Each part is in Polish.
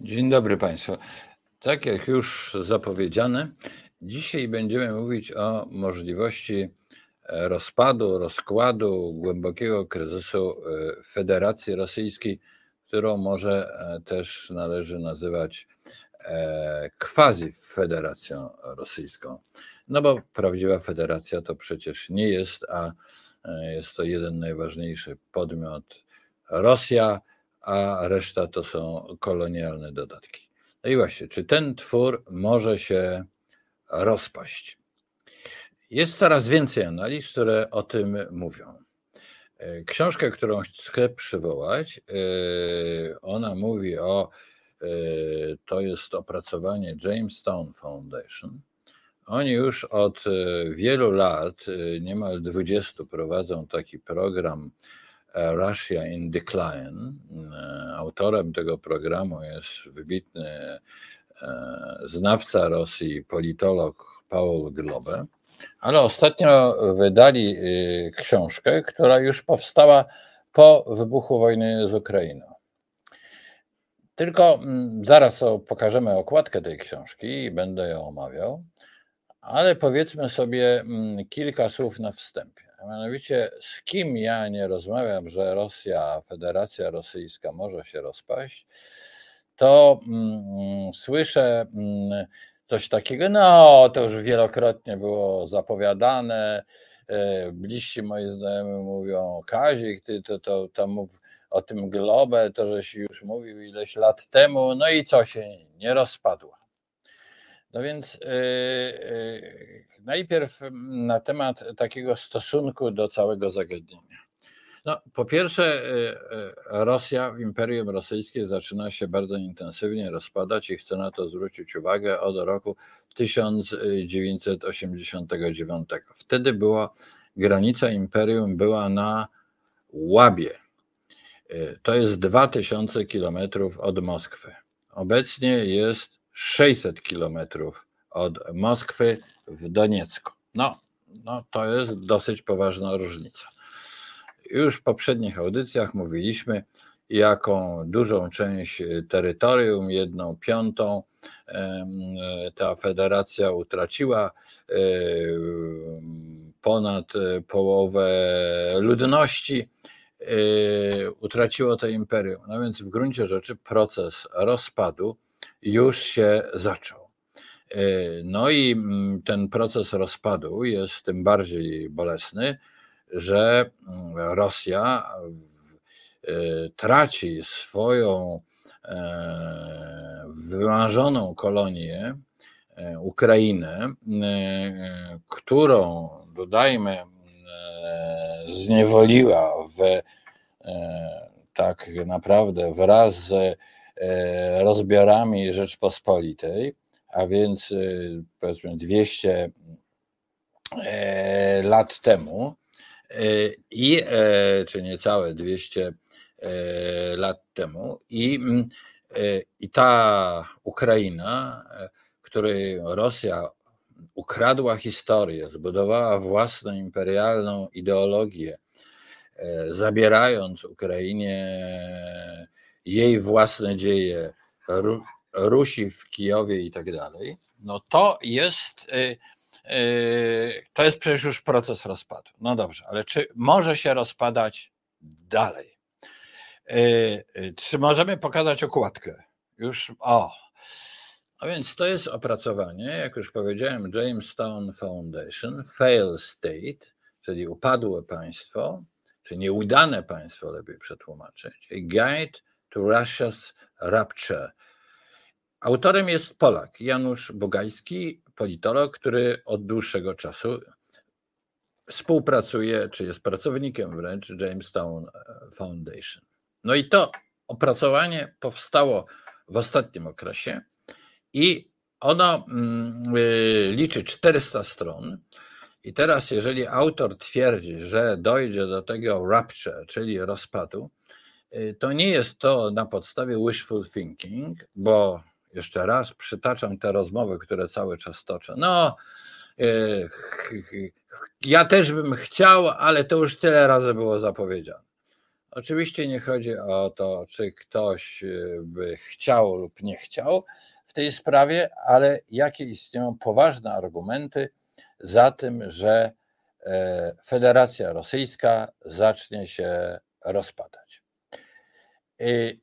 Dzień dobry Państwu. Tak jak już zapowiedziane, dzisiaj będziemy mówić o możliwości e, rozpadu, rozkładu, głębokiego kryzysu e, Federacji Rosyjskiej, którą może e, też należy nazywać quasi Federacją Rosyjską. No bo prawdziwa federacja to przecież nie jest, a jest to jeden najważniejszy podmiot Rosja, a reszta to są kolonialne dodatki. No i właśnie, czy ten twór może się rozpaść? Jest coraz więcej analiz, które o tym mówią. Książkę, którą chcę przywołać, e, ona mówi o, e, to jest opracowanie Jamestown Foundation. Oni już od e, wielu lat, niemal 20, prowadzą taki program E, Russia in Decline. E, autorem tego programu jest wybitny e, znawca Rosji, politolog Paul Globe, ale ostatnio wydali książkę, która już powstała po wybuchu wojny z Ukrainą. Tylko mm, zaraz pokażemy okładkę tej książki i będę ją omawiał, ale powiedzmy sobie mm, kilka słów na wstępie. Mianowicie, z kim ja nie rozmawiam, że Rosja, Federacja Rosyjska może się rozpaść, to mm, słyszę mm, coś takiego, no to już wielokrotnie było zapowiadane. E, bliżsi moi znajomi mówią, Kazik, ty to, to, to mów o tym globę, to żeś już mówił ileś lat temu, no i co się nie rozpadła. No więc yy, najpierw na temat takiego stosunku do całego zagadnienia. No, po pierwsze, yy, Rosja w Imperium Rosyjskie zaczyna się bardzo intensywnie rozpadać i chcę na to zwrócić uwagę od roku 1989. Wtedy była granica imperium była na Łabie. To jest 2000 kilometrów od Moskwy. Obecnie jest 600 kilometrów od Moskwy w Doniecku. No, no, to jest dosyć poważna różnica. Już w poprzednich audycjach mówiliśmy, jaką dużą część terytorium, jedną piątą, ta federacja utraciła, ponad połowę ludności utraciło to imperium. No więc w gruncie rzeczy proces rozpadu już się zaczął. E, no i mm, ten proces rozpadu jest tym bardziej bolesny, że mm, Rosja e, traci swoją e, wymarzoną kolonię, Ukrainę, którą, dodajmy, zniewoliła w tak naprawdę wraz z rozbiorami Rzeczpospolitej, a więc e, powiedzmy 200 e, lat temu, i, czy niecałe 200 lat temu, i, i ta Ukraina, której Rosja ukradła historię, zbudowała własną imperialną ideologię, zabierając Ukrainie jej własne dzieje, Rusi w Kijowie i tak dalej, no to jest, y, y, to jest przecież już proces rozpadu. No dobrze, ale czy może się rozpadać dalej? Y, czy możemy pokazać okładkę? Już, o. A więc to jest opracowanie, jak już powiedziałem, Jamestown Foundation, Fail State, czyli upadłe państwo, czy nieudane państwo, lepiej przetłumaczyć, Guide to Russia's Rapture. Autorem jest Polak Janusz Bogajski, politolog, który od dłuższego czasu współpracuje, czy jest pracownikiem wręcz Jamestown Foundation. No i to opracowanie powstało w ostatnim okresie i ono mm, y, liczy 400 stron. I teraz, jeżeli autor twierdzi, że dojdzie do tego rapture, czyli rozpadu, to nie jest to na podstawie wishful thinking, bo jeszcze raz przytaczam te rozmowy, które cały czas toczę. No, y, ja też bym chciał, ale to już tyle razy było zapowiedziane. Oczywiście nie chodzi o to, czy ktoś y, by chciał lub nie chciał w tej sprawie, ale jakie istnieją poważne argumenty za tym, że e, Federacja Rosyjska zacznie się rozpadać. I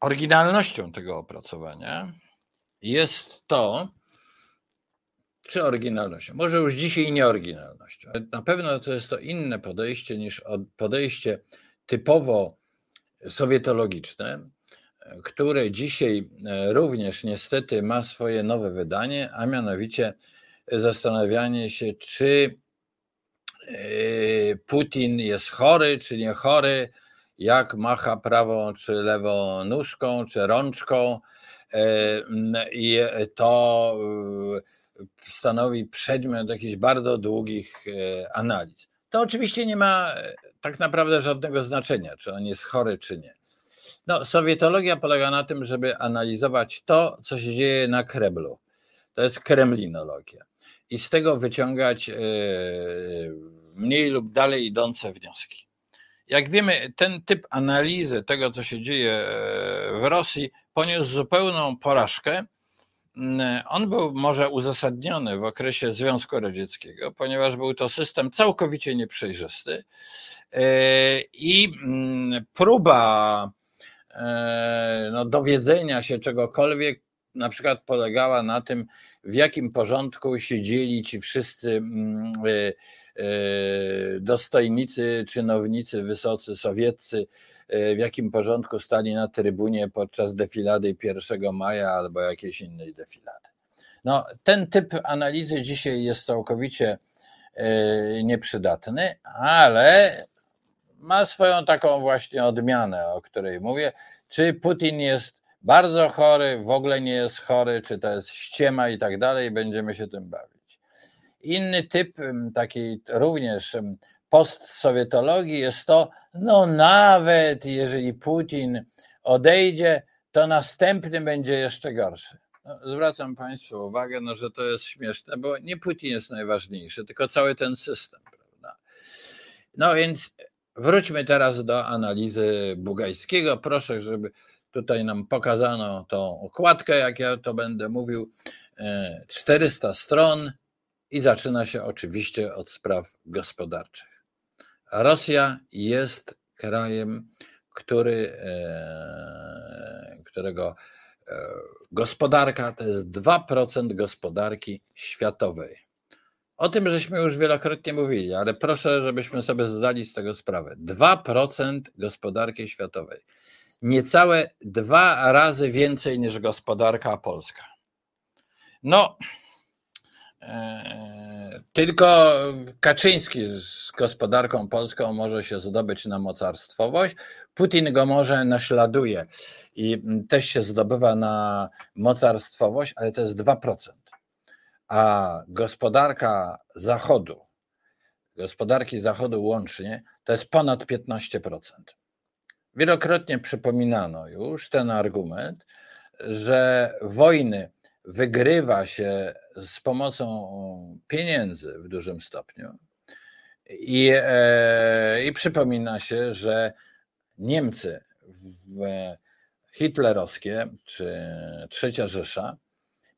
oryginalnością tego opracowania jest to, czy oryginalnością, może już dzisiaj nie oryginalnością. Na pewno to jest to inne podejście niż podejście typowo sowietologiczne, które dzisiaj e, również niestety ma swoje nowe wydanie, a mianowicie zastanawianie się, czy e, Putin jest chory, czy nie chory, jak macha prawą czy lewą nóżką, czy rączką. E, I to stanowi przedmiot jakichś bardzo długich analiz. To oczywiście nie ma tak naprawdę żadnego znaczenia, czy on jest chory, czy nie. No, sowietologia polega na tym, żeby analizować to, co się dzieje na Kremlu. To jest kremlinologia. I z tego wyciągać e, mniej lub dalej idące wnioski. Jak wiemy, ten typ analizy tego, co się dzieje e, w Rosji, poniósł zupełną porażkę. On był może uzasadniony w okresie Związku Radzieckiego, ponieważ był to system całkowicie nieprzejrzysty e, i próba E, no, dowiedzenia się czegokolwiek na przykład polegała na tym, w jakim porządku siedzieli ci wszyscy mm, dostojnicy, czynownicy wysocy sowieccy, w jakim porządku stali na trybunie podczas defilady 1 maja albo jakiejś innej defilady. No, ten typ analizy dzisiaj jest całkowicie nieprzydatny, ale ma swoją taką właśnie odmianę, o której mówię. Czy Putin jest bardzo chory, w ogóle nie jest chory, czy to jest ściema i tak dalej, będziemy się tym bawić. Inny typ takiej również postsowietologii jest to, no nawet jeżeli Putin odejdzie, to następny będzie jeszcze gorszy. No, zwracam Państwu uwagę, no, że to jest śmieszne, bo nie Putin jest najważniejszy, tylko cały ten system. Prawda? No więc Wróćmy teraz do analizy Bugajskiego. Proszę, żeby tutaj nam pokazano tą okładkę, jak ja to będę mówił. 400 e, stron i zaczyna się oczywiście od spraw gospodarczych. Rosja jest krajem, który, e, którego e, gospodarka to jest 2% gospodarki światowej. O tym żeśmy już wielokrotnie mówili, ale proszę, żebyśmy sobie zdali z tego sprawę. 2% gospodarki światowej. Niecałe dwa razy więcej niż gospodarka polska. No, tylko Kaczyński z gospodarką polską może się zdobyć na mocarstwowość. Putin go może naśladuje i też się zdobywa na mocarstwowość, ale to jest 2% a gospodarka Zachodu, gospodarki Zachodu łącznie, to jest ponad 15%. Wielokrotnie przypominano już ten argument, że wojny wygrywa się z pomocą pieniędzy w dużym stopniu. I, e, i przypomina się, że Niemcy hitlerowskie czy Trzecia Rzesza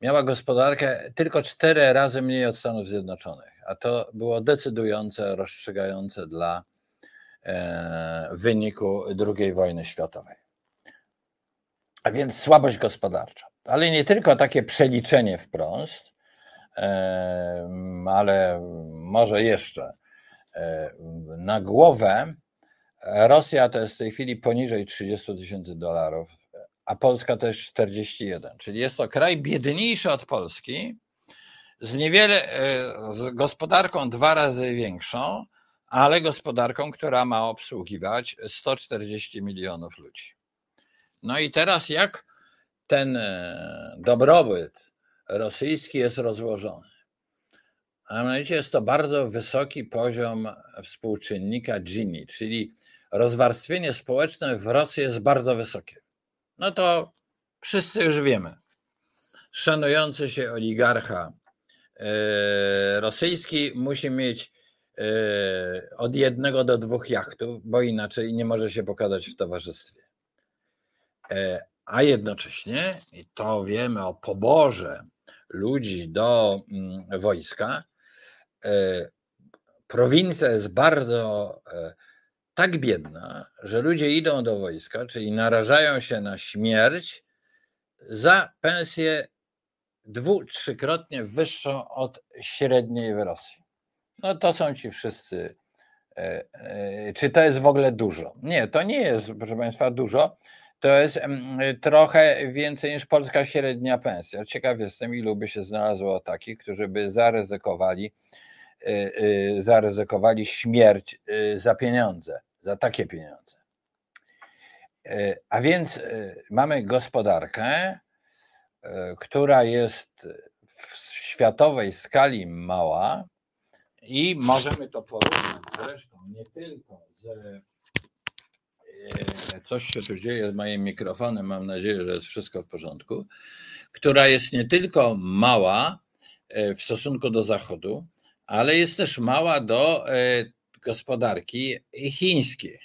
miała gospodarkę tylko cztery razy mniej od Stanów Zjednoczonych, a to było decydujące, rozstrzygające dla e, wyniku II wojny światowej. A więc słabość gospodarcza. Ale nie tylko takie przeliczenie wprost, ale może jeszcze na głowę Rosja to jest w tej chwili poniżej 30 tysięcy dolarów a Polska też 41. Czyli jest to kraj biedniejszy od Polski, z niewiele, e, z gospodarką dwa razy większą, ale gospodarką, która ma obsługiwać 140 milionów ludzi. No i teraz jak ten e, dobrobyt rosyjski jest rozłożony? A mianowicie jest to bardzo wysoki poziom współczynnika Gini, czyli rozwarstwienie społeczne w Rosji jest bardzo wysokie no to wszyscy już wiemy. Szanujący się oligarcha e, rosyjski musi mieć od jednego do dwóch jachtów, bo inaczej nie może się pokazać w towarzystwie. A jednocześnie, i to wiemy o poborze ludzi do mm, wojska, prowincja jest bardzo tak biedna, że ludzie idą do wojska, czyli narażają się na śmierć za pensję dwu, trzykrotnie wyższą od średniej w Rosji. No to są ci wszyscy. E, e, czy to jest w ogóle dużo? Nie, to nie jest, proszę Państwa, dużo. To jest trochę więcej niż polska średnia pensja. Ciekaw jestem, ilu by się znalazło takich, którzy by zaryzykowali, e, zaryzykowali śmierć za pieniądze za takie pieniądze. A więc mamy gospodarkę, która jest w światowej skali mała i możemy to porównać zresztą nie tylko z. Coś się tu dzieje z moim mikrofonem, mam nadzieję, że jest wszystko w porządku, która jest nie tylko mała w stosunku do Zachodu, ale jest też mała do gospodarki chińskiej.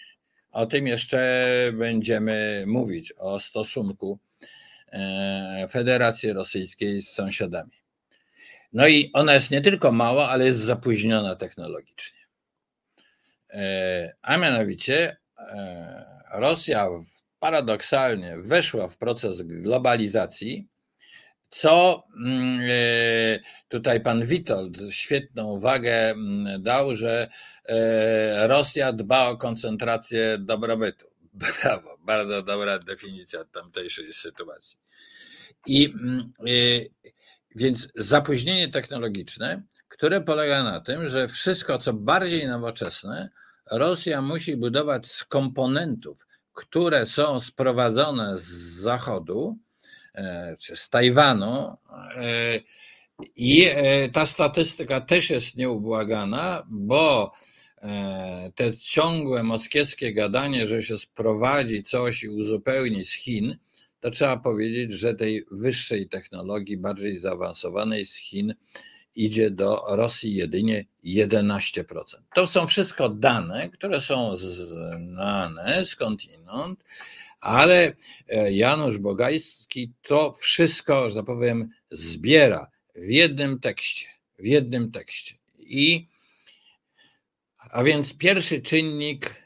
O tym jeszcze będziemy mówić, o stosunku e, Federacji Rosyjskiej z sąsiadami. No i ona jest nie tylko mała, ale jest zapóźniona technologicznie. E, a mianowicie e, Rosja paradoksalnie weszła w proces globalizacji co mm, e, tutaj pan Witold świetną uwagę mm, dał, że e, Rosja dba o koncentrację dobrobytu. Brawo, bardzo dobra definicja tamtejszej sytuacji. I mm, e, więc zapóźnienie technologiczne, które polega na tym, że wszystko, co bardziej nowoczesne, Rosja musi budować z komponentów, które są sprowadzone z zachodu, E, czy z Tajwanu. E, I e, ta statystyka też jest nieubłagana, bo te ciągłe moskiewskie gadanie, że się sprowadzi coś i uzupełni z Chin, to trzeba powiedzieć, że tej wyższej technologii, bardziej zaawansowanej z Chin idzie do Rosji jedynie 11%. To są wszystko dane, które są znane skądinąd, ale e, Janusz Bogajski to wszystko, że tak powiem, zbiera w jednym tekście, w jednym tekście. I a więc pierwszy czynnik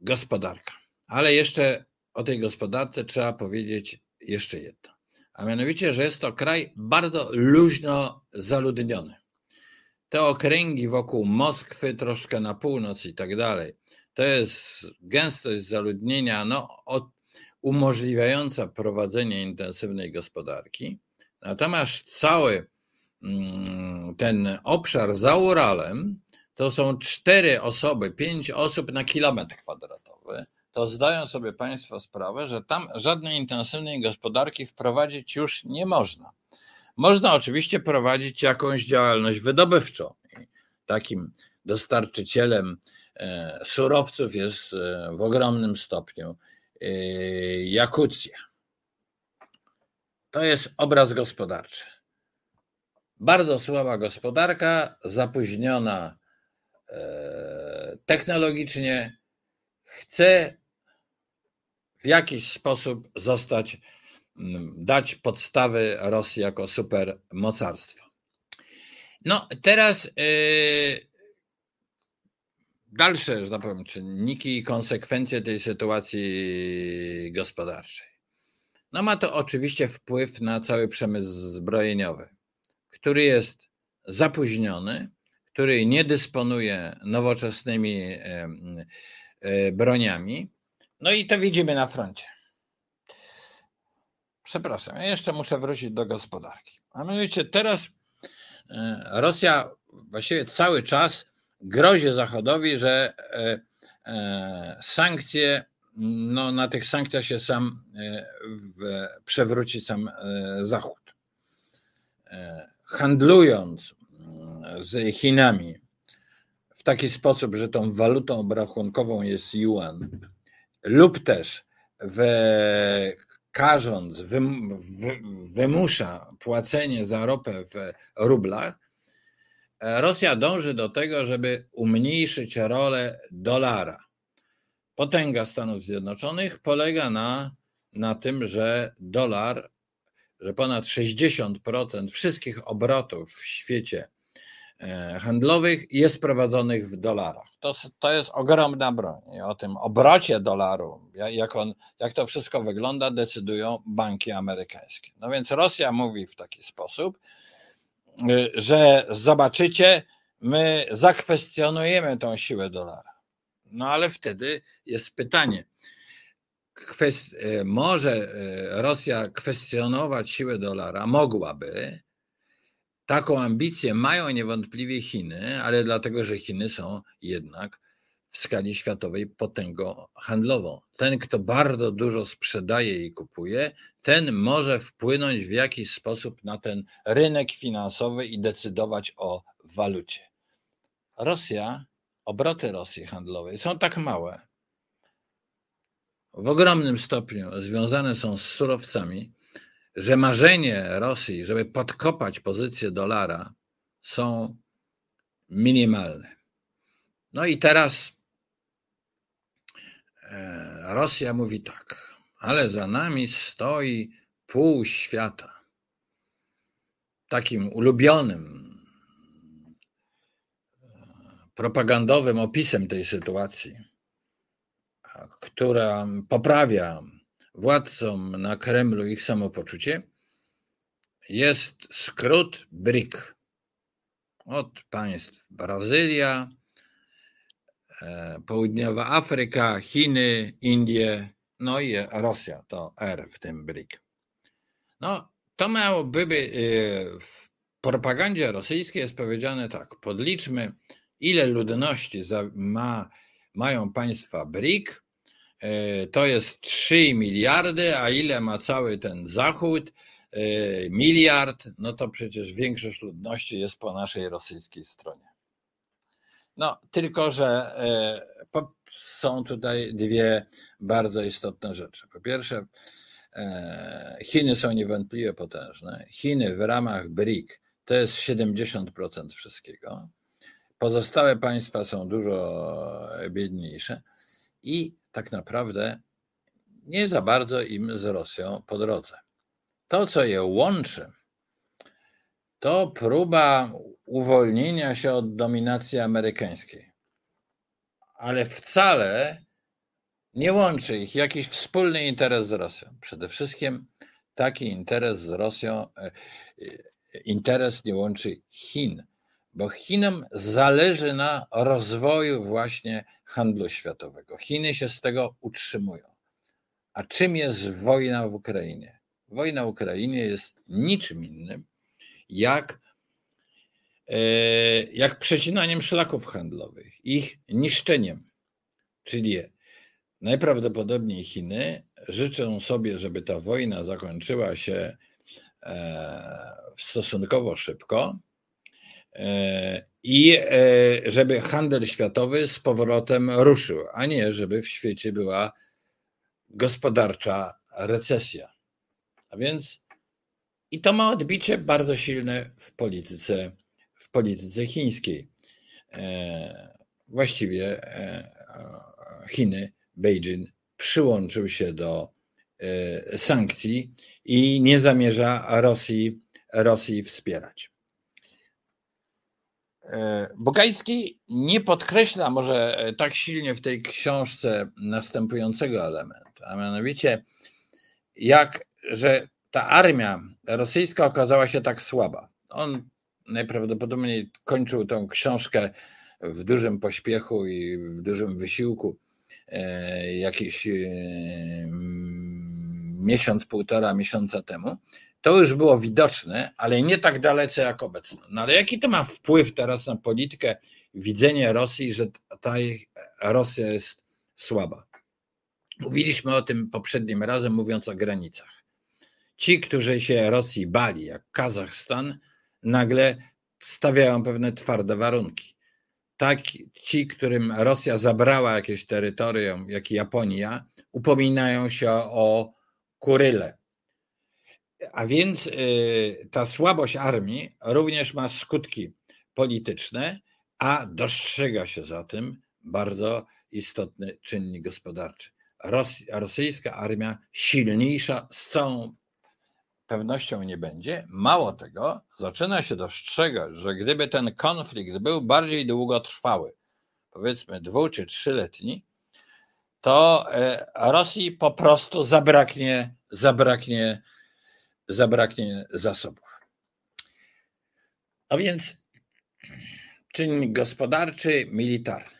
gospodarka. Ale jeszcze o tej gospodarce trzeba powiedzieć jeszcze jedno. A mianowicie, że jest to kraj bardzo luźno zaludniony. Te okręgi wokół Moskwy, troszkę na północ i tak dalej, to jest gęstość zaludnienia no, umożliwiająca prowadzenie intensywnej gospodarki. Natomiast cały mm, ten obszar za Uralem to są cztery osoby, pięć osób na kilometr kwadratowy. To zdają sobie Państwo sprawę, że tam żadnej intensywnej gospodarki wprowadzić już nie można. Można oczywiście prowadzić jakąś działalność wydobywczą. Takim dostarczycielem e, surowców jest e, w ogromnym stopniu Yy, Jakucja. To jest obraz gospodarczy. Bardzo słaba gospodarka, zapóźniona e, technologicznie, chce w jakiś sposób zostać, dać podstawy Rosji jako supermocarstwo. No, teraz yy, dalsze, że tak powiem, czynniki i konsekwencje tej sytuacji gospodarczej. No ma to oczywiście wpływ na cały przemysł zbrojeniowy, który jest zapóźniony, który nie dysponuje nowoczesnymi e, broniami. No i to widzimy na froncie. Przepraszam, ja jeszcze muszę wrócić do gospodarki. A mianowicie teraz e, Rosja właściwie cały czas grozi Zachodowi, że e, e, sankcje, no na tych sankcjach się sam przewróci sam Zachód. Handlując mm, z Chinami w taki sposób, że tą walutą obrachunkową jest yuan, lub też w, karząc, wymusza płacenie za ropę w rublach, Rosja dąży do tego, żeby umniejszyć rolę dolara. Potęga Stanów Zjednoczonych polega na, na tym, że dolar, że ponad 60% wszystkich obrotów w świecie e, handlowych jest prowadzonych w dolarach. To, to jest ogromna broń. I o tym obrocie dolaru, jak, on, jak to wszystko wygląda, decydują banki amerykańskie. No więc Rosja mówi w taki sposób, y, że zobaczycie, my zakwestionujemy tą siłę dolara. No ale wtedy jest pytanie, kwest- y, może y, Rosja kwestionować siłę dolara? Mogłaby. Taką ambicję mają niewątpliwie Chiny, ale dlatego, że Chiny są jednak w skali światowej potęgą handlową. Ten, kto bardzo dużo sprzedaje i kupuje, ten może wpłynąć w jakiś sposób na ten rynek finansowy i decydować o walucie. Rosja, obroty Rosji handlowej są tak małe, w ogromnym stopniu związane są z surowcami, że marzenie Rosji, żeby podkopać pozycję dolara, są minimalne. No i teraz e, Rosja mówi tak, ale za nami stoi pół świata. Takim ulubionym, e, propagandowym opisem tej sytuacji, która poprawia władcom na Kremlu ich samopoczucie, jest skrót BRIC. Od państw Brazylia, e, Południowa Afryka, Chiny, Indie, no i Rosja, to R w tym BRIC. No, to miałoby e, w propagandzie rosyjskiej jest powiedziane tak, podliczmy ile ludności ma, mają państwa BRIC, to jest 3 miliardy, a ile ma cały ten Zachód? E, miliard, no to przecież większość ludności jest po naszej rosyjskiej stronie. No, tylko że e, są tutaj dwie bardzo istotne rzeczy. Po pierwsze, Chiny są niewątpliwie potężne. Chiny w ramach BRIC to jest 70% wszystkiego. Pozostałe państwa są dużo biedniejsze i tak naprawdę nie za bardzo im z Rosją po drodze. To, co je łączy, to próba uwolnienia się od dominacji amerykańskiej. Ale wcale nie łączy ich jakiś wspólny interes z Rosją. Przede wszystkim taki interes z Rosją, e, e, interes nie łączy Chin bo Chinom zależy na rozwoju właśnie handlu światowego. Chiny się z tego utrzymują. A czym jest wojna w Ukrainie? Wojna w Ukrainie jest niczym innym jak, e, jak przecinaniem szlaków handlowych, ich niszczeniem. Czyli najprawdopodobniej Chiny życzą sobie, żeby ta wojna zakończyła się e, stosunkowo szybko, i e, żeby handel światowy z powrotem ruszył, a nie żeby w świecie była gospodarcza recesja. A więc i to ma odbicie bardzo silne w polityce, w polityce chińskiej. E, właściwie Chiny, Beijing przyłączył się do sankcji i nie zamierza Rosji, Rosji wspierać. E, Bogajski nie podkreśla może e, tak silnie w tej książce następującego elementu, a mianowicie jak, że ta armia rosyjska okazała się tak słaba. On najprawdopodobniej kończył tą książkę w dużym pośpiechu i w dużym wysiłku e, jakiś miesiąc, półtora miesiąca temu to już było widoczne, ale nie tak dalece jak obecnie. No ale jaki to ma wpływ teraz na politykę, widzenie Rosji, że ta Rosja jest słaba? Mówiliśmy o tym poprzednim razem, mówiąc o granicach. Ci, którzy się Rosji bali, jak Kazachstan, nagle stawiają pewne twarde warunki. Tak, ci, którym Rosja zabrała jakieś terytorium, jak Japonia, upominają się o Kuryle, a więc y, ta słabość armii również ma skutki polityczne, a dostrzega się za tym bardzo istotny czynnik gospodarczy. rosyjska armia silniejsza z całą pewnością nie będzie. Mało tego, zaczyna się dostrzegać, że gdyby ten konflikt był bardziej długotrwały, powiedzmy dwu czy trzyletni, to e, Rosji po prostu zabraknie, zabraknie, zabraknie zasobów. A więc czynnik gospodarczy, militarny.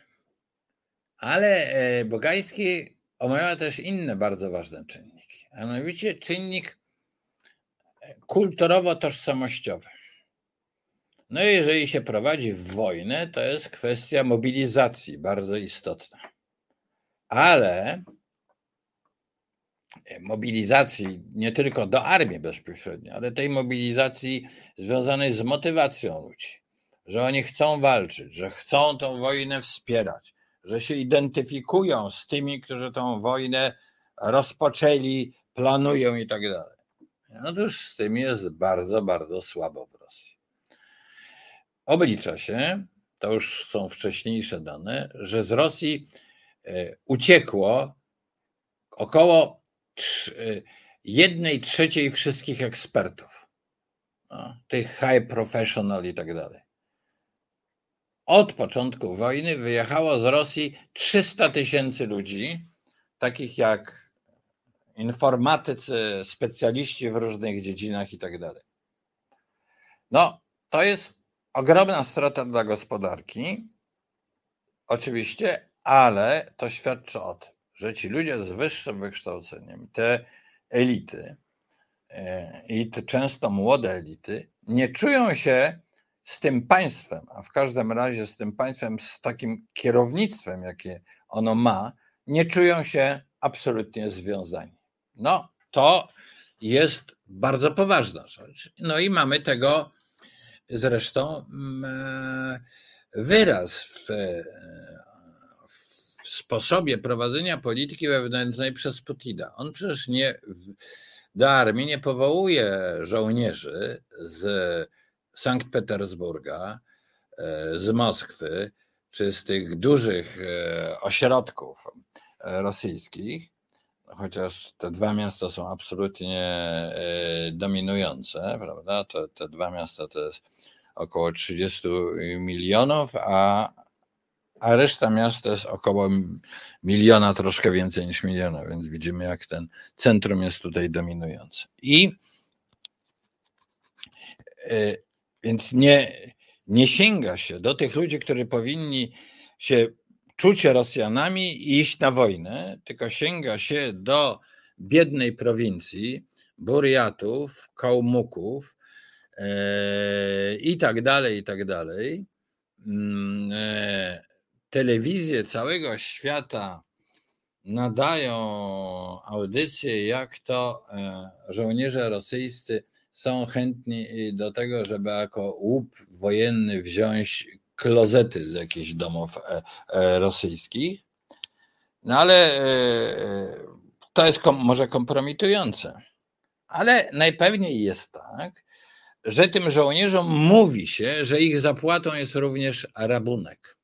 Ale e, Bogajski omawia też inne bardzo ważne czynniki, a mianowicie czynnik kulturowo-tożsamościowy. No i jeżeli się prowadzi wojnę, to jest kwestia mobilizacji bardzo istotna. Ale mobilizacji nie tylko do armii bezpośrednio, ale tej mobilizacji związanej z motywacją ludzi, że oni chcą walczyć, że chcą tą wojnę wspierać, że się identyfikują z tymi, którzy tą wojnę rozpoczęli, planują i tak dalej. Otóż z tym jest bardzo, bardzo słabo w Rosji. Oblicza się, to już są wcześniejsze dane, że z Rosji e, uciekło około e, jednej trzeciej wszystkich ekspertów, no, tych high professional i tak dalej. Od początku wojny wyjechało z Rosji 300 tysięcy ludzi, takich jak informatycy, specjaliści w różnych dziedzinach i tak dalej. No, to jest ogromna strata dla gospodarki, oczywiście, ale to świadczy o tym, że ci ludzie z wyższym wykształceniem, te elity e, i te często młode elity, nie czują się z tym państwem, a w każdym razie z tym państwem, z takim kierownictwem, jakie ono ma, nie czują się absolutnie związani. No, to jest bardzo poważna rzecz. No i mamy tego zresztą mm, e, wyraz w, w sposobie prowadzenia polityki wewnętrznej przez Putina. On przecież nie do armii nie powołuje żołnierzy z Sankt Petersburga, e, z Moskwy, czy z tych dużych e, ośrodków rosyjskich, chociaż te dwa miasta są absolutnie e, dominujące, prawda? To, te dwa miasta to jest około 30 milionów, a, a reszta miasta jest około miliona, troszkę więcej niż miliona, więc widzimy, jak ten centrum jest tutaj dominujący. I e, więc nie, nie sięga się do tych ludzi, którzy powinni się czuć Rosjanami i iść na wojnę, tylko sięga się do biednej prowincji, Buriatów, Kałmuków e, i tak dalej, i tak dalej. Mm, e, telewizje całego świata nadają audycje, jak to e, żołnierze rosyjscy są chętni do tego, żeby jako łup wojenny wziąć klozety z jakichś domów e, e, rosyjskich. No ale to jest może kompromitujące. Ale najpewniej jest tak, że tym żołnierzom mówi się, że ich zapłatą jest również rabunek.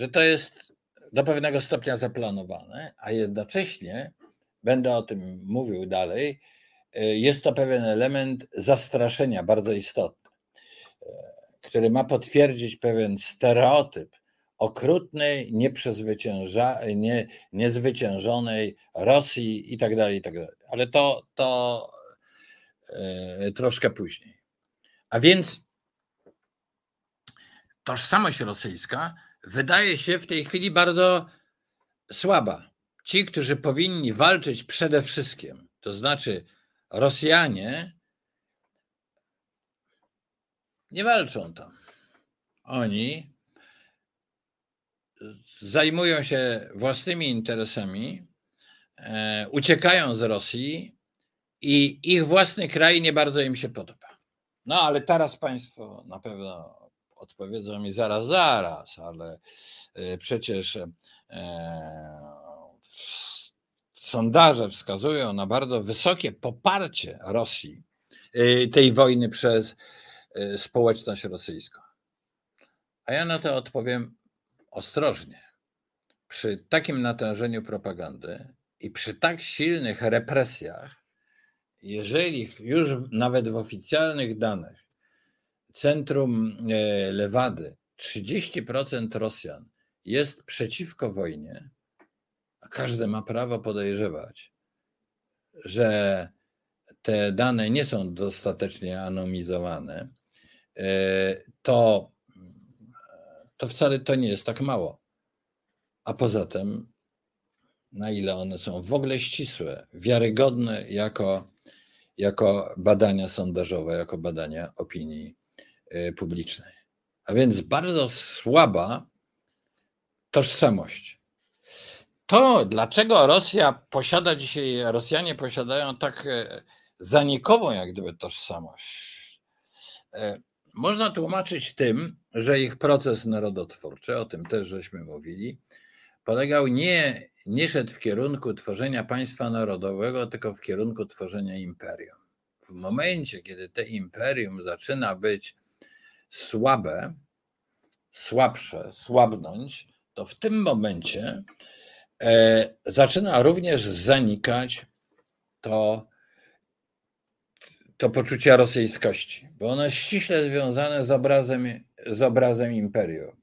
Że to jest do pewnego stopnia zaplanowane, a jednocześnie, będę o tym mówił dalej, jest to pewien element zastraszenia bardzo istotny który ma potwierdzić pewien stereotyp okrutnej, nie, niezwyciężonej Rosji i tak dalej, i tak dalej. Ale to, to e, troszkę później. A więc tożsamość rosyjska wydaje się w tej chwili bardzo słaba. Ci, którzy powinni walczyć przede wszystkim, to znaczy Rosjanie, nie walczą tam. Oni zajmują się własnymi interesami, e, uciekają z Rosji i ich własny kraj nie bardzo im się podoba. No ale teraz Państwo na pewno odpowiedzą mi zaraz, zaraz, ale e, przecież e, sondaże wskazują na bardzo wysokie poparcie Rosji tej wojny przez społeczność rosyjską. A ja na to odpowiem ostrożnie. Przy takim natężeniu propagandy i przy tak silnych represjach, jeżeli już nawet w oficjalnych danych centrum e, Lewady 30% Rosjan jest przeciwko wojnie, a każdy ma prawo podejrzewać, że te dane nie są dostatecznie anonimizowane, e, to, to wcale to nie jest tak mało. A poza tym, na ile one są w ogóle ścisłe, wiarygodne jako, jako badania sondażowe, jako badania opinii publicznej. A więc bardzo słaba tożsamość. To, dlaczego Rosja posiada dzisiaj, Rosjanie posiadają tak e, zanikową jak gdyby tożsamość, e, można tłumaczyć tym, że ich proces narodotwórczy, o tym też żeśmy mówili, polegał nie, nie szedł w kierunku tworzenia państwa narodowego, tylko w kierunku tworzenia imperium. W momencie, kiedy to imperium zaczyna być słabe, słabsze, słabnąć, to w tym momencie e, zaczyna również zanikać to, to poczucie rosyjskości, bo ono jest ściśle związane z obrazem, z obrazem imperium.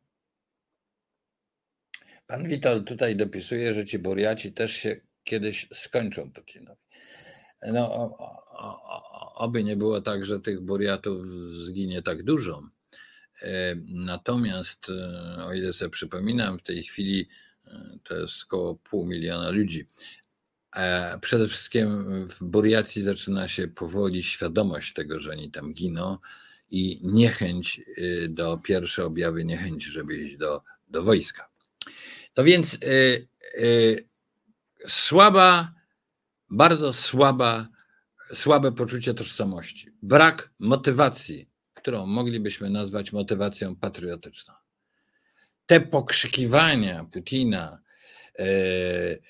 Pan Witold tutaj dopisuje, że ci Buriaci też się kiedyś skończą Putinowi. No, oby nie było tak, że tych Buriatów zginie tak dużo. E, natomiast, e, o ile sobie przypominam, w tej chwili e, to jest około pół miliona ludzi. Przede wszystkim w Buriacji zaczyna się powoli świadomość tego, że oni tam giną i niechęć do, pierwsze objawy niechęci, żeby iść do, do wojska. No więc y, y, słaba, bardzo słaba, słabe poczucie tożsamości, brak motywacji, którą moglibyśmy nazwać motywacją patriotyczną. Te pokrzykiwania Putina y,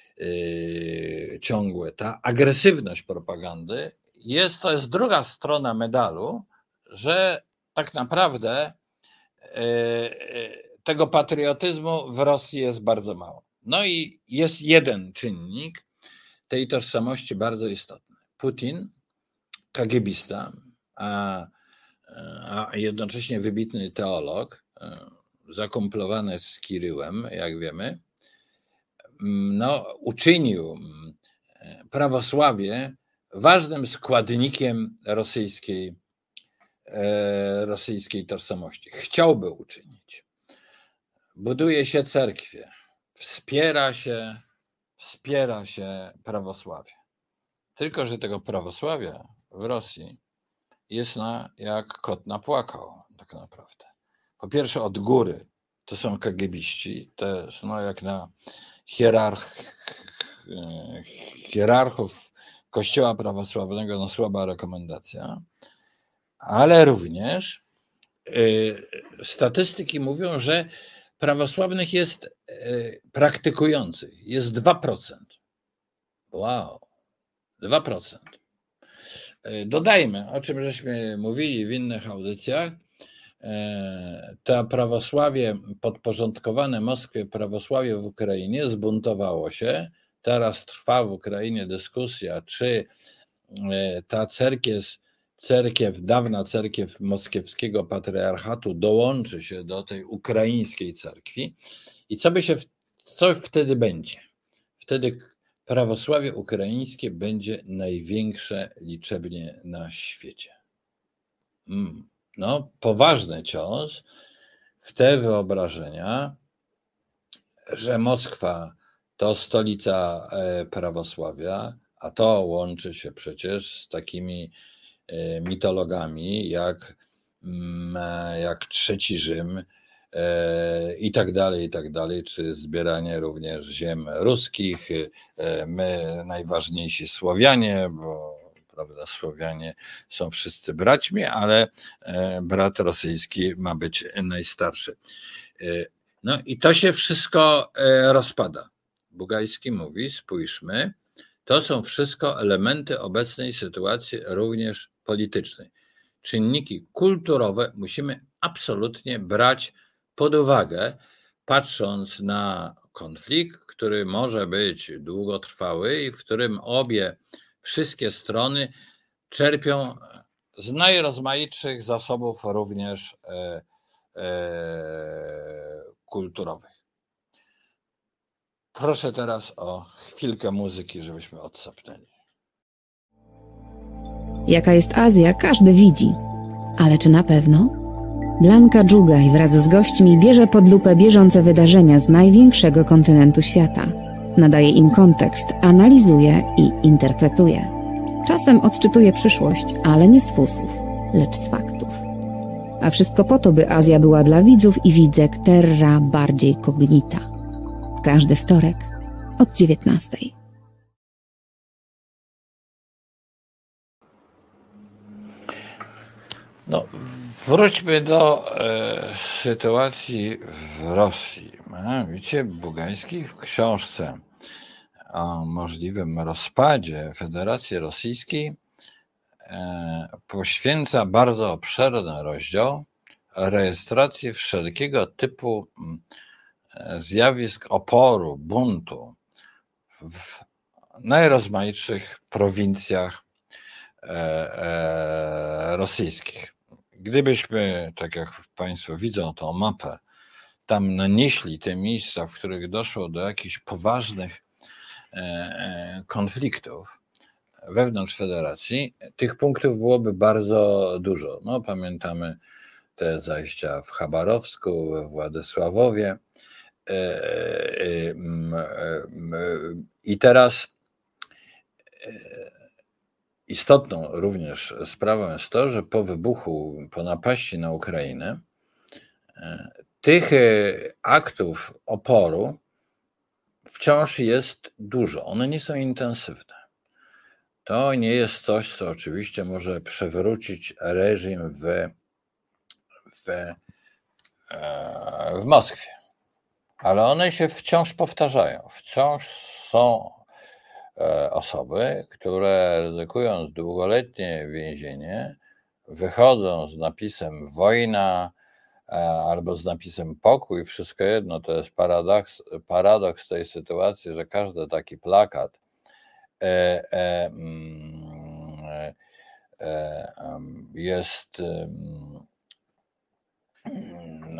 ciągłe, ta agresywność propagandy jest, to jest druga strona medalu, że tak naprawdę tego patriotyzmu w Rosji jest bardzo mało. No i jest jeden czynnik tej tożsamości bardzo istotny. Putin, kagiebista, a, a jednocześnie wybitny teolog, e, zakomplowany z Kiryłem, jak wiemy, no, uczynił prawosławie ważnym składnikiem rosyjskiej, e, rosyjskiej tożsamości. Chciałby uczynić buduje się cerkwie, wspiera się, wspiera się prawosławie. Tylko, że tego prawosławia w Rosji jest na, jak kot napłakał, tak naprawdę. Po pierwsze, od góry to są kagebiści, to jest no, jak na hierarch, hierarchów Kościoła prawosławnego, no słaba rekomendacja, ale również y, statystyki mówią, że prawosławnych jest e, praktykujących, jest 2%. Wow, 2%. E, dodajmy, o czym żeśmy mówili w innych audycjach, e, to prawosławie podporządkowane Moskwie, prawosławie w Ukrainie zbuntowało się. Teraz trwa w Ukrainie dyskusja, czy ta cerkiew cerkiew, dawna cerkiew moskiewskiego patriarchatu dołączy się do tej ukraińskiej cerkwi i co by się, co wtedy będzie? Wtedy prawosławie ukraińskie będzie największe liczebnie na świecie. Mm, no, poważny cios w te wyobrażenia, że Moskwa to stolica e, prawosławia, a to łączy się przecież z takimi E, mitologami, jak, mm, e, jak Trzeci Rzym i tak dalej, i tak dalej, czy zbieranie również ziem ruskich, my najważniejsi Słowianie, bo prawda, Słowianie są wszyscy braćmi, ale brat rosyjski ma być najstarszy. No i to się wszystko rozpada. Bugajski mówi, spójrzmy, to są wszystko elementy obecnej sytuacji również politycznej. Czynniki kulturowe musimy absolutnie brać pod uwagę, patrząc na konflikt, który może być długotrwały i w którym obie, wszystkie strony czerpią z najrozmaitszych zasobów, również e, e, kulturowych. Proszę teraz o chwilkę muzyki, żebyśmy odsapnęli. Jaka jest Azja, każdy widzi. Ale czy na pewno? Blanka Dżugaj wraz z gośćmi bierze pod lupę bieżące wydarzenia z największego kontynentu świata. Nadaje im kontekst, analizuje i interpretuje. Czasem odczytuje przyszłość, ale nie z fusów, lecz z faktów. A wszystko po to, by Azja była dla widzów i widzek terra bardziej cognita. Każdy wtorek od 19. No, wróćmy do e, sytuacji w Rosji. Mianowicie Bugański w książce o możliwym rozpadzie Federacji Rosyjskiej e, poświęca bardzo obszerny rozdział rejestracji wszelkiego typu mm, e, zjawisk oporu, buntu w najrozmaitszych prowincjach e, rosyjskich. Gdybyśmy, tak jak Państwo widzą tą mapę, tam nanieśli te miejsca, w których doszło do jakichś poważnych e, e, konfliktów wewnątrz federacji, tych punktów byłoby bardzo dużo. No, pamiętamy te zajścia w Chabarowsku, we Władysławowie. E, I teraz Istotną również sprawą jest to, że po wybuchu, po napaści na Ukrainę, e, tych e, aktów oporu wciąż jest dużo. One nie są intensywne. To nie jest coś, co oczywiście może przewrócić reżim w, w, e, w Moskwie. Ale one się wciąż powtarzają. Wciąż są osoby, które ryzykując długoletnie więzienie, wychodzą z napisem wojna e, albo z napisem pokój, wszystko jedno, to jest paradoks, paradoks tej sytuacji, że każdy taki plakat e, mm, jest,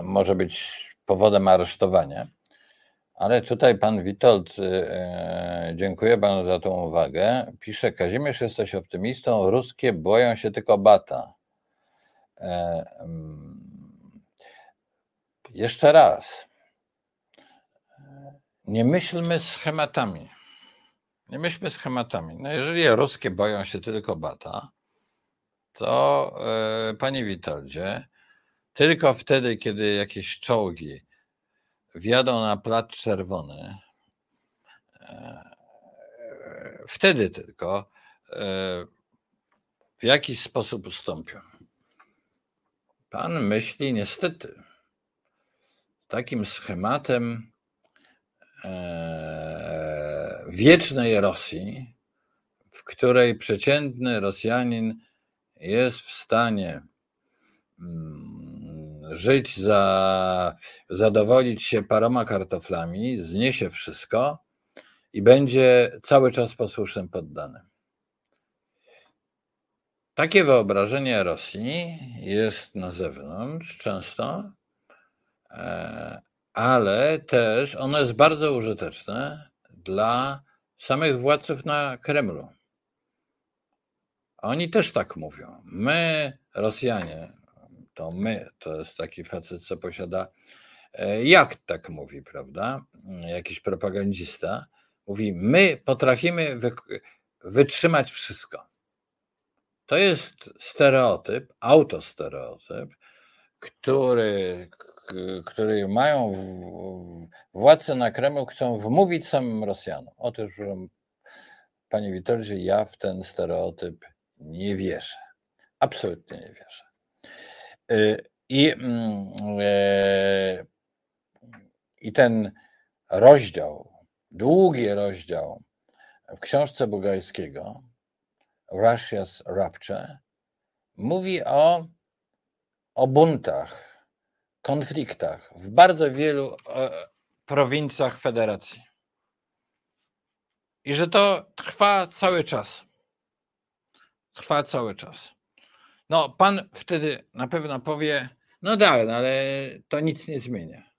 może być powodem aresztowania. Ale tutaj pan Witold, y, y, dziękuję panu za tą uwagę. Pisze, Kazimierz, jesteś optymistą, ruskie boją się tylko bata. E, mm, jeszcze raz. Nie myślmy schematami. Nie myślmy schematami. No jeżeli ruskie boją się tylko bata, to e, panie Witoldzie, tylko wtedy, kiedy jakieś czołgi wjadą na plac czerwony, e, wtedy tylko e, w jakiś sposób ustąpią. Pan myśli niestety takim schematem e, wiecznej Rosji, w której przeciętny Rosjanin jest w stanie mm, żyć, za, zadowolić się paroma kartoflami, zniesie wszystko i będzie cały czas posłusznym poddanym. Takie wyobrażenie Rosji jest na zewnątrz często, e, ale też ono jest bardzo użyteczne dla samych władców na Kremlu. Oni też tak mówią. My, Rosjanie, to my, to jest taki facet, co posiada, e, jak tak mówi, prawda? Jakiś propagandista mówi, my potrafimy wy, wytrzymać wszystko. To jest stereotyp, autostereotyp, który, który mają władze na Kremlu, chcą wmówić samym Rosjanom. Otóż, panie Witoldzie, ja w ten stereotyp nie wierzę. Absolutnie nie wierzę. Y, I, mm, e, I ten rozdział, długi rozdział w książce Bugajskiego, Russia's Rapture, mówi o, o buntach konfliktach w bardzo wielu e, prowincjach federacji. I że to trwa cały czas. Trwa cały czas. No, pan wtedy na pewno powie, no tak, no ale to nic nie zmienia.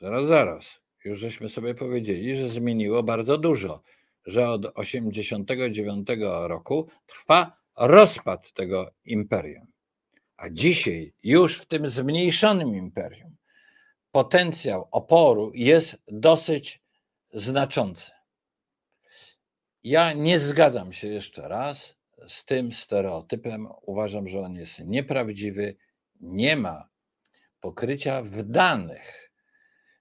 Zaraz, zaraz. Już żeśmy sobie powiedzieli, że zmieniło bardzo dużo, że od 89 roku trwa rozpad tego imperium. A dzisiaj, już w tym zmniejszonym imperium, potencjał oporu jest dosyć znaczący. Ja nie zgadzam się jeszcze raz z tym stereotypem. Uważam, że on jest nieprawdziwy. Nie ma pokrycia w danych,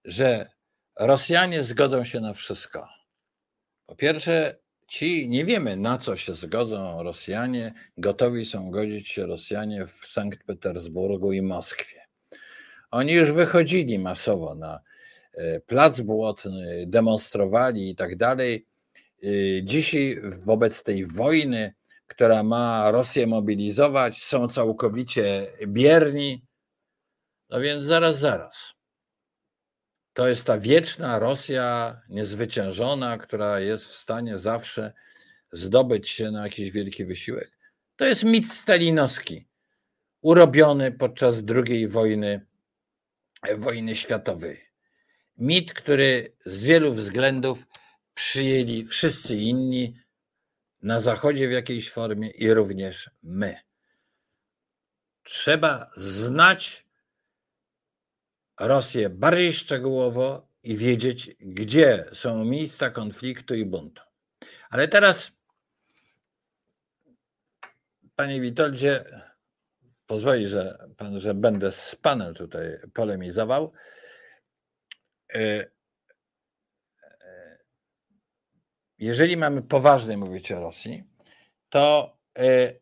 że Rosjanie zgodzą się na wszystko. Po pierwsze, ci nie wiemy, na co się zgodzą Rosjanie. Gotowi są godzić się Rosjanie w Sankt Petersburgu i Moskwie. Oni już wychodzili masowo na e, plac błotny, demonstrowali i tak dalej. E, dzisiaj, wobec tej wojny, która ma Rosję mobilizować, są całkowicie bierni. No więc zaraz, zaraz. To jest ta wieczna Rosja niezwyciężona, która jest w stanie zawsze zdobyć się na jakiś wielki wysiłek. To jest mit stalinowski, urobiony podczas II wojny, wojny światowej. Mit, który z wielu względów przyjęli wszyscy inni na Zachodzie w jakiejś formie i również my. Trzeba znać Rosję bardziej szczegółowo i wiedzieć, gdzie są miejsca konfliktu i buntu. Ale teraz, panie Witoldzie, pozwoli, że, pan, że będę z panem tutaj polemizował. E, e, jeżeli mamy poważnie mówić o Rosji, to e,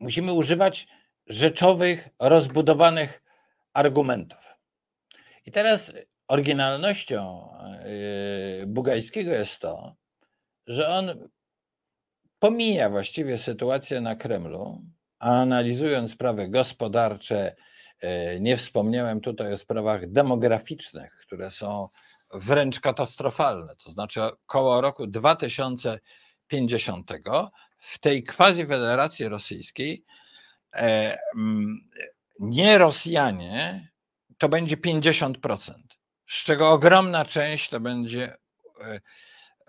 musimy używać rzeczowych, rozbudowanych argumentów. I teraz oryginalnością yy, Bugajskiego jest to, że on pomija właściwie sytuację na Kremlu, a analizując sprawy gospodarcze, nie wspomniałem tutaj o sprawach demograficznych, które są wręcz katastrofalne. To znaczy, około roku 2050 w tej quasi federacji rosyjskiej E, nie Rosjanie, to będzie 50%, z czego ogromna część to będzie e,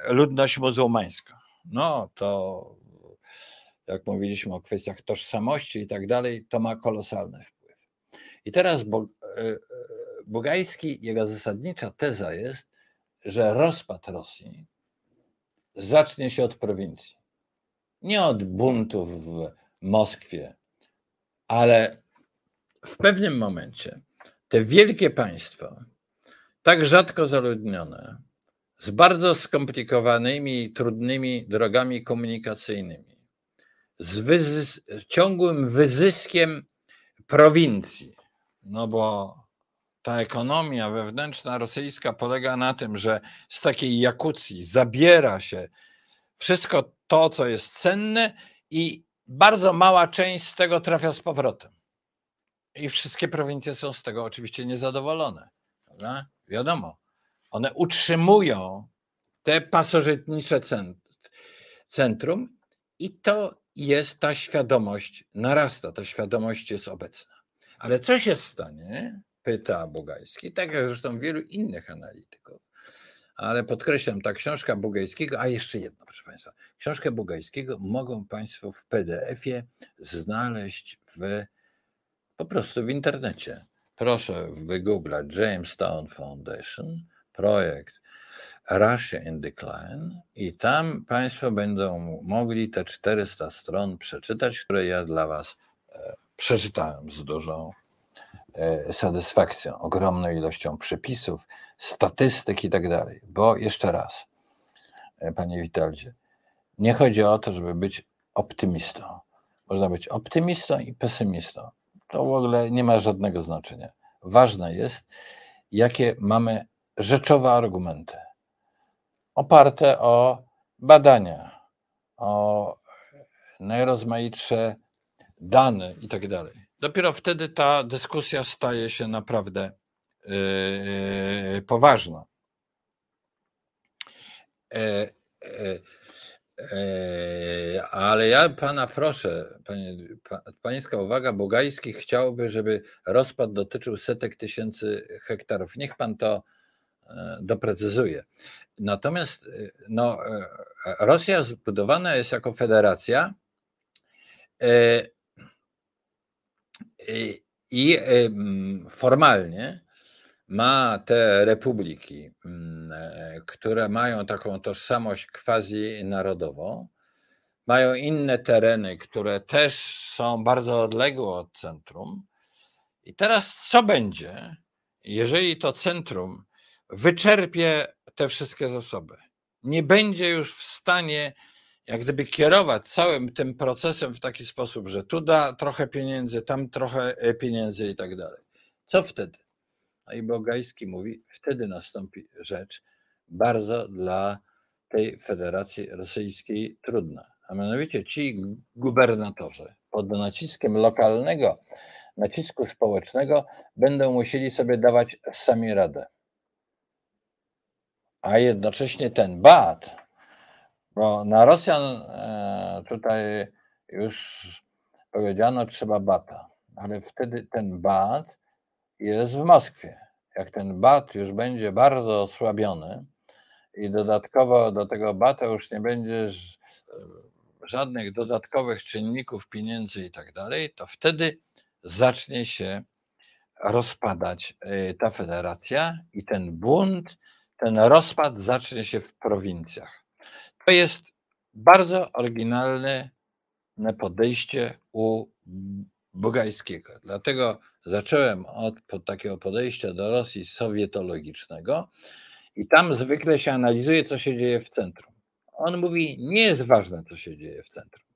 ludność muzułmańska. No to jak mówiliśmy o kwestiach tożsamości i tak dalej, to ma kolosalny wpływ. I teraz e, Bugajski, jego zasadnicza teza jest, że rozpad Rosji zacznie się od prowincji. Nie od buntów w Moskwie, ale w pewnym momencie te wielkie państwa, tak rzadko zaludnione, z bardzo skomplikowanymi i trudnymi drogami komunikacyjnymi, z wyzys ciągłym wyzyskiem prowincji, no bo ta ekonomia wewnętrzna rosyjska polega na tym, że z takiej Jakucji zabiera się wszystko to, co jest cenne i bardzo mała część z tego trafia z powrotem. I wszystkie prowincje są z tego oczywiście niezadowolone. Prawda? Wiadomo, one utrzymują te pasożytnicze centrum i to jest ta świadomość, narasta, ta świadomość jest obecna. Ale co się stanie, pyta Bugajski, tak jak zresztą wielu innych analityków, ale podkreślam, ta książka Bugajskiego, a jeszcze jedno, proszę Państwa. Książkę Bugajskiego mogą Państwo w PDF-ie znaleźć w, po prostu w internecie. Proszę wygooglać Jamestown Foundation, projekt Russia in Decline i tam Państwo będą mogli te 400 stron przeczytać, które ja dla Was e, przeczytałem z dużą satysfakcją, ogromną ilością przepisów, statystyk i tak dalej. Bo jeszcze raz, e, panie Witaldzie, nie chodzi o to, żeby być optymistą. Można być optymistą i pesymistą. To w ogóle nie ma żadnego znaczenia. Ważne jest, jakie mamy rzeczowe argumenty, oparte o badania, o najrozmaitsze dane i tak dalej. Dopiero wtedy ta dyskusja staje się naprawdę poważna. E, e, e, ale ja pana proszę, panie, pa, pańska uwaga, Bogajski chciałby, żeby rozpad dotyczył setek tysięcy hektarów. Niech pan to doprecyzuje. Natomiast no, Rosja zbudowana jest jako federacja i- i formalnie ma te republiki, mm, e, które mają taką tożsamość quasi-narodową, mają inne tereny, które też są bardzo odległe od centrum. I teraz co będzie, jeżeli to centrum wyczerpie te wszystkie zasoby? Nie będzie już w stanie jak gdyby kierować całym tym procesem w taki sposób, że tu da trochę pieniędzy, tam trochę e, pieniędzy i tak dalej. Co wtedy? No i Bogajski mówi, wtedy nastąpi rzecz bardzo dla tej Federacji Rosyjskiej trudna. A mianowicie ci gubernatorzy pod naciskiem lokalnego, nacisku społecznego będą musieli sobie dawać sami radę. A jednocześnie ten bat, bo na Rosjan e, tutaj już powiedziano, trzeba bata, ale wtedy ten bat jest w Moskwie. Jak ten bat już będzie bardzo osłabiony i dodatkowo do tego bata już nie będzie ż- żadnych dodatkowych czynników pieniędzy i tak dalej, to wtedy zacznie się rozpadać y, ta federacja i ten bunt, ten rozpad zacznie się w prowincjach. To jest bardzo oryginalne podejście u Bugajskiego. Dlatego zacząłem od takiego podejścia do Rosji sowietologicznego i tam zwykle się analizuje, co się dzieje w centrum. On mówi, nie jest ważne, co się dzieje w centrum.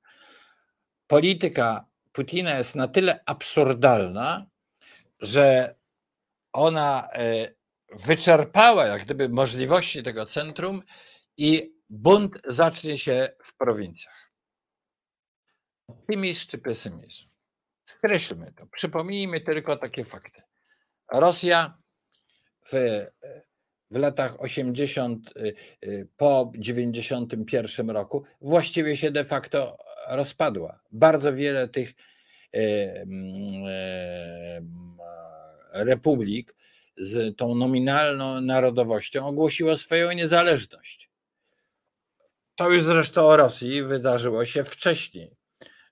Polityka Putina jest na tyle absurdalna, że ona e, wyczerpała jak gdyby możliwości tego centrum i bunt zacznie się w prowincjach. Optymizm czy pesymizm? Skreślmy to. Przypomnijmy tylko takie fakty. Rosja w, w latach 80 y, y, po 91 roku właściwie się de facto rozpadła. Bardzo wiele tych republik z tą nominalną narodowością ogłosiło swoją niezależność. To już zresztą o Rosji wydarzyło się wcześniej.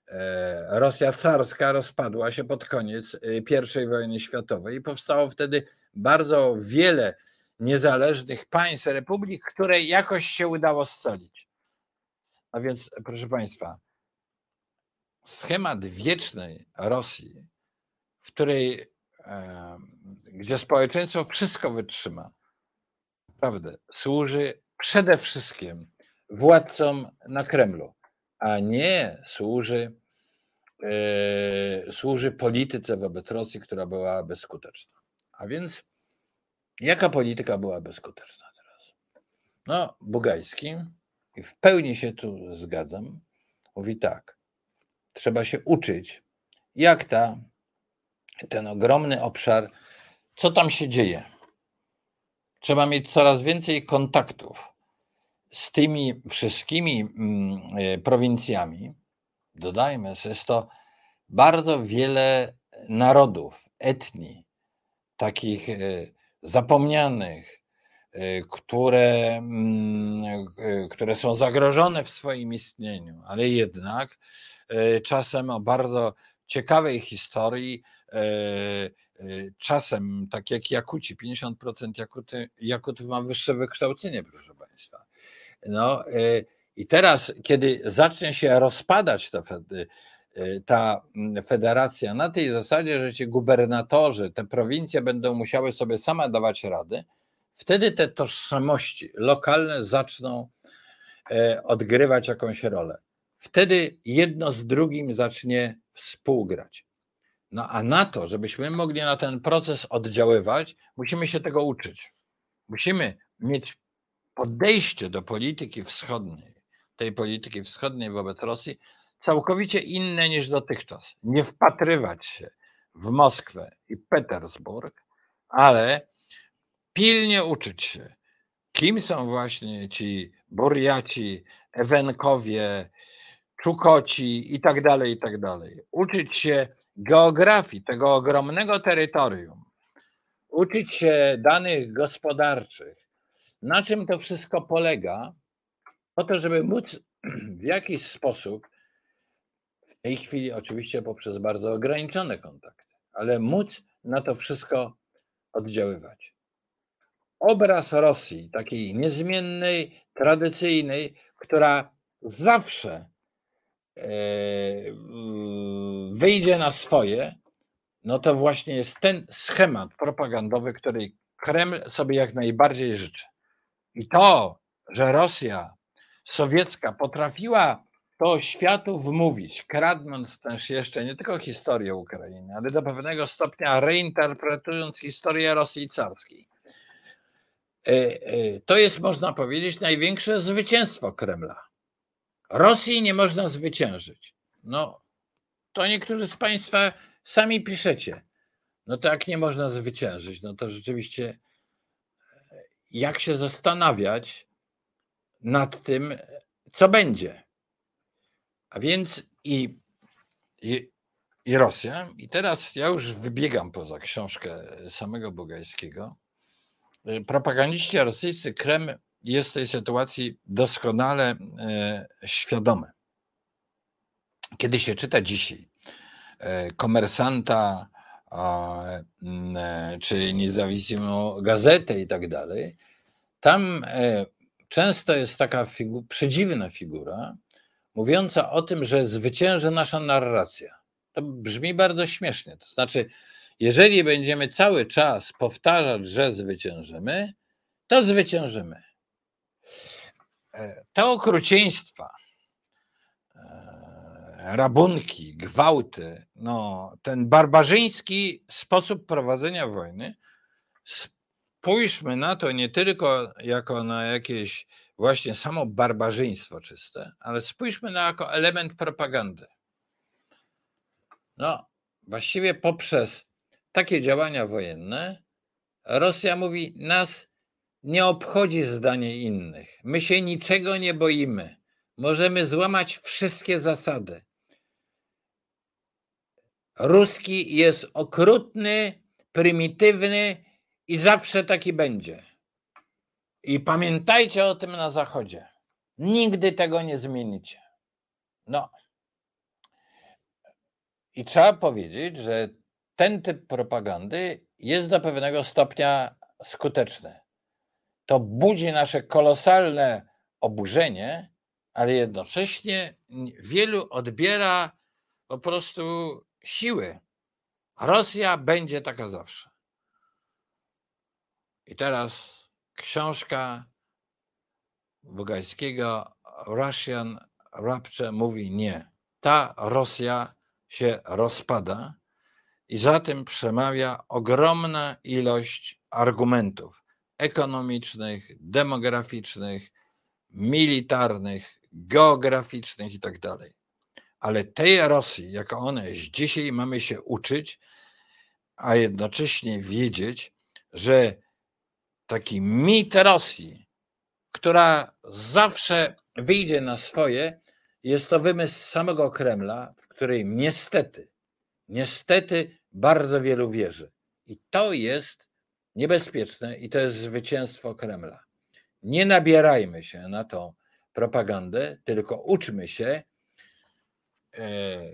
E, Rosja carska rozpadła się pod koniec y, I wojny światowej i powstało wtedy bardzo wiele niezależnych państw, republik, które jakoś się udało scalić. A więc, proszę Państwa, schemat wiecznej Rosji, w której, e, gdzie społeczeństwo wszystko wytrzyma, naprawdę służy przede wszystkim władcom na Kremlu, a nie służy, e, służy polityce wobec Rosji, która była bezskuteczna. A więc jaka polityka była bezskuteczna teraz? No, Bugajski, i w pełni się tu zgadzam, mówi tak, trzeba się uczyć, jak ta, ten ogromny obszar, co tam się dzieje. Trzeba mieć coraz więcej kontaktów z tymi wszystkimi mm, e, prowincjami. Dodajmy, że jest to bardzo wiele narodów, etnii, takich e, zapomnianych, e, które, mm, które są zagrożone w swoim istnieniu, ale jednak czasem o bardzo ciekawej historii, czasem tak jak Jakuci, 50% Jakuty, Jakutów ma wyższe wykształcenie, proszę Państwa. No e, i teraz, kiedy zacznie się rozpadać ta, fed- e, ta mm, federacja na tej zasadzie, że ci gubernatorzy, te prowincje będą musiały sobie same dawać rady, wtedy te tożsamości lokalne zaczną e, odgrywać jakąś rolę. Wtedy jedno z drugim zacznie współgrać. No a na to, żebyśmy mogli na ten proces oddziaływać, musimy się tego uczyć. Musimy mieć podejście do polityki wschodniej, tej polityki wschodniej wobec Rosji, całkowicie inne niż dotychczas. Nie wpatrywać się w Moskwę i Petersburg, ale pilnie uczyć się, kim są właśnie ci Burjaci, Ewenkowie, Czukoci i tak dalej, i tak dalej. Uczyć się geografii tego ogromnego terytorium, uczyć się danych gospodarczych, na czym to wszystko polega, po to, żeby móc w jakiś sposób, w tej chwili oczywiście poprzez bardzo ograniczone kontakty, ale móc na to wszystko oddziaływać. Obraz Rosji, takiej niezmiennej, tradycyjnej, która zawsze e, wyjdzie na swoje, no to właśnie jest ten schemat propagandowy, który Kreml sobie jak najbardziej życzy. I to, że Rosja sowiecka potrafiła to światu wmówić, kradnąc też jeszcze nie tylko historię Ukrainy, ale do pewnego stopnia reinterpretując historię Rosji carskiej. E, e, to jest, można powiedzieć, największe zwycięstwo Kremla. Rosji nie można zwyciężyć. No, to niektórzy z Państwa sami piszecie. No to jak nie można zwyciężyć, no to rzeczywiście jak się zastanawiać nad tym, co będzie. A więc i, i, i Rosja, i teraz ja już wybiegam poza książkę samego Bugajskiego. Propagandziści rosyjscy Kreml jest tej sytuacji doskonale e, świadomy. Kiedy się czyta dzisiaj e, komersanta, czy niezawisłą gazetę i tak dalej, tam często jest taka figu przedziwna figura, mówiąca o tym, że zwycięży nasza narracja. To brzmi bardzo śmiesznie. To znaczy, jeżeli będziemy cały czas powtarzać, że zwyciężymy, to zwyciężymy. E, te okrucieństwa, e, rabunki, gwałty, no, ten barbarzyński sposób prowadzenia wojny, spójrzmy na to nie tylko jako na jakieś właśnie samo barbarzyństwo czyste, ale spójrzmy na jako element propagandy. No, właściwie poprzez takie działania wojenne Rosja mówi, nas nie obchodzi zdanie innych. My się niczego nie boimy. Możemy złamać wszystkie zasady. Ruski jest okrutny, prymitywny i zawsze taki będzie. I pamiętajcie o tym na Zachodzie. Nigdy tego nie zmienicie. No. I trzeba powiedzieć, że ten typ propagandy jest do pewnego stopnia skuteczny to budzi nasze kolosalne oburzenie, ale jednocześnie wielu odbiera po prostu siły. Rosja będzie taka zawsze. I teraz książka Bugajskiego Russian Rapture mówi nie. Ta Rosja się rozpada i za tym przemawia ogromna ilość argumentów ekonomicznych, demograficznych, militarnych, geograficznych itd. Ale tej Rosji, jaka ona jest dzisiaj, mamy się uczyć, a jednocześnie wiedzieć, że taki mit Rosji, która zawsze wyjdzie na swoje, jest to wymysł samego Kremla, w której niestety, niestety bardzo wielu wierzy. I to jest niebezpieczne i to jest zwycięstwo Kremla. Nie nabierajmy się na tą propagandę, tylko uczmy się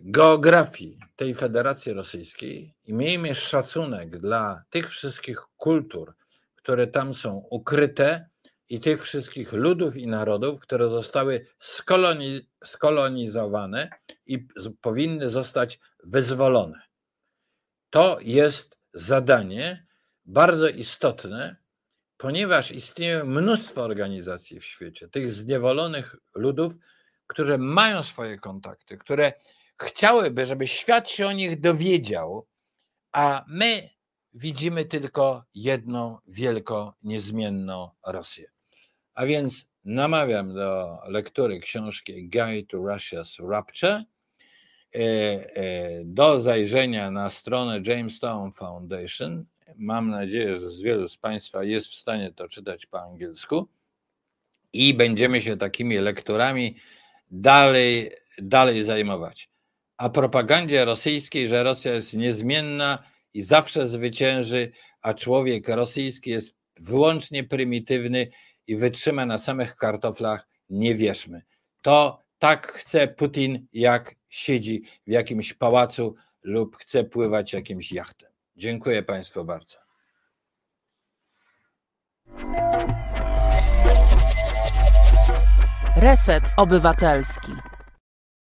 geografii tej Federacji Rosyjskiej i miejmy szacunek dla tych wszystkich kultur, które tam są ukryte i tych wszystkich ludów i narodów, które zostały skoloni, skolonizowane i powinny zostać wyzwolone. To jest zadanie, bardzo istotne, ponieważ istnieje mnóstwo organizacji w świecie, tych zniewolonych ludów, które mają swoje kontakty, które chciałyby, żeby świat się o nich dowiedział, a my widzimy tylko jedną wielką, niezmienną Rosję. A więc namawiam do lektury książki Guide to Russia's Rapture e, do zajrzenia na stronę Jamestown Foundation. Mam nadzieję, że z wielu z Państwa jest w stanie to czytać po angielsku i będziemy się takimi lekturami dalej, dalej zajmować. A propagandzie rosyjskiej, że Rosja jest niezmienna i zawsze zwycięży, a człowiek rosyjski jest wyłącznie prymitywny i wytrzyma na samych kartoflach, nie wierzmy. To tak chce Putin, jak siedzi w jakimś pałacu lub chce pływać jakimś jachtem. Dziękuję Państwu bardzo. Reset Obywatelski.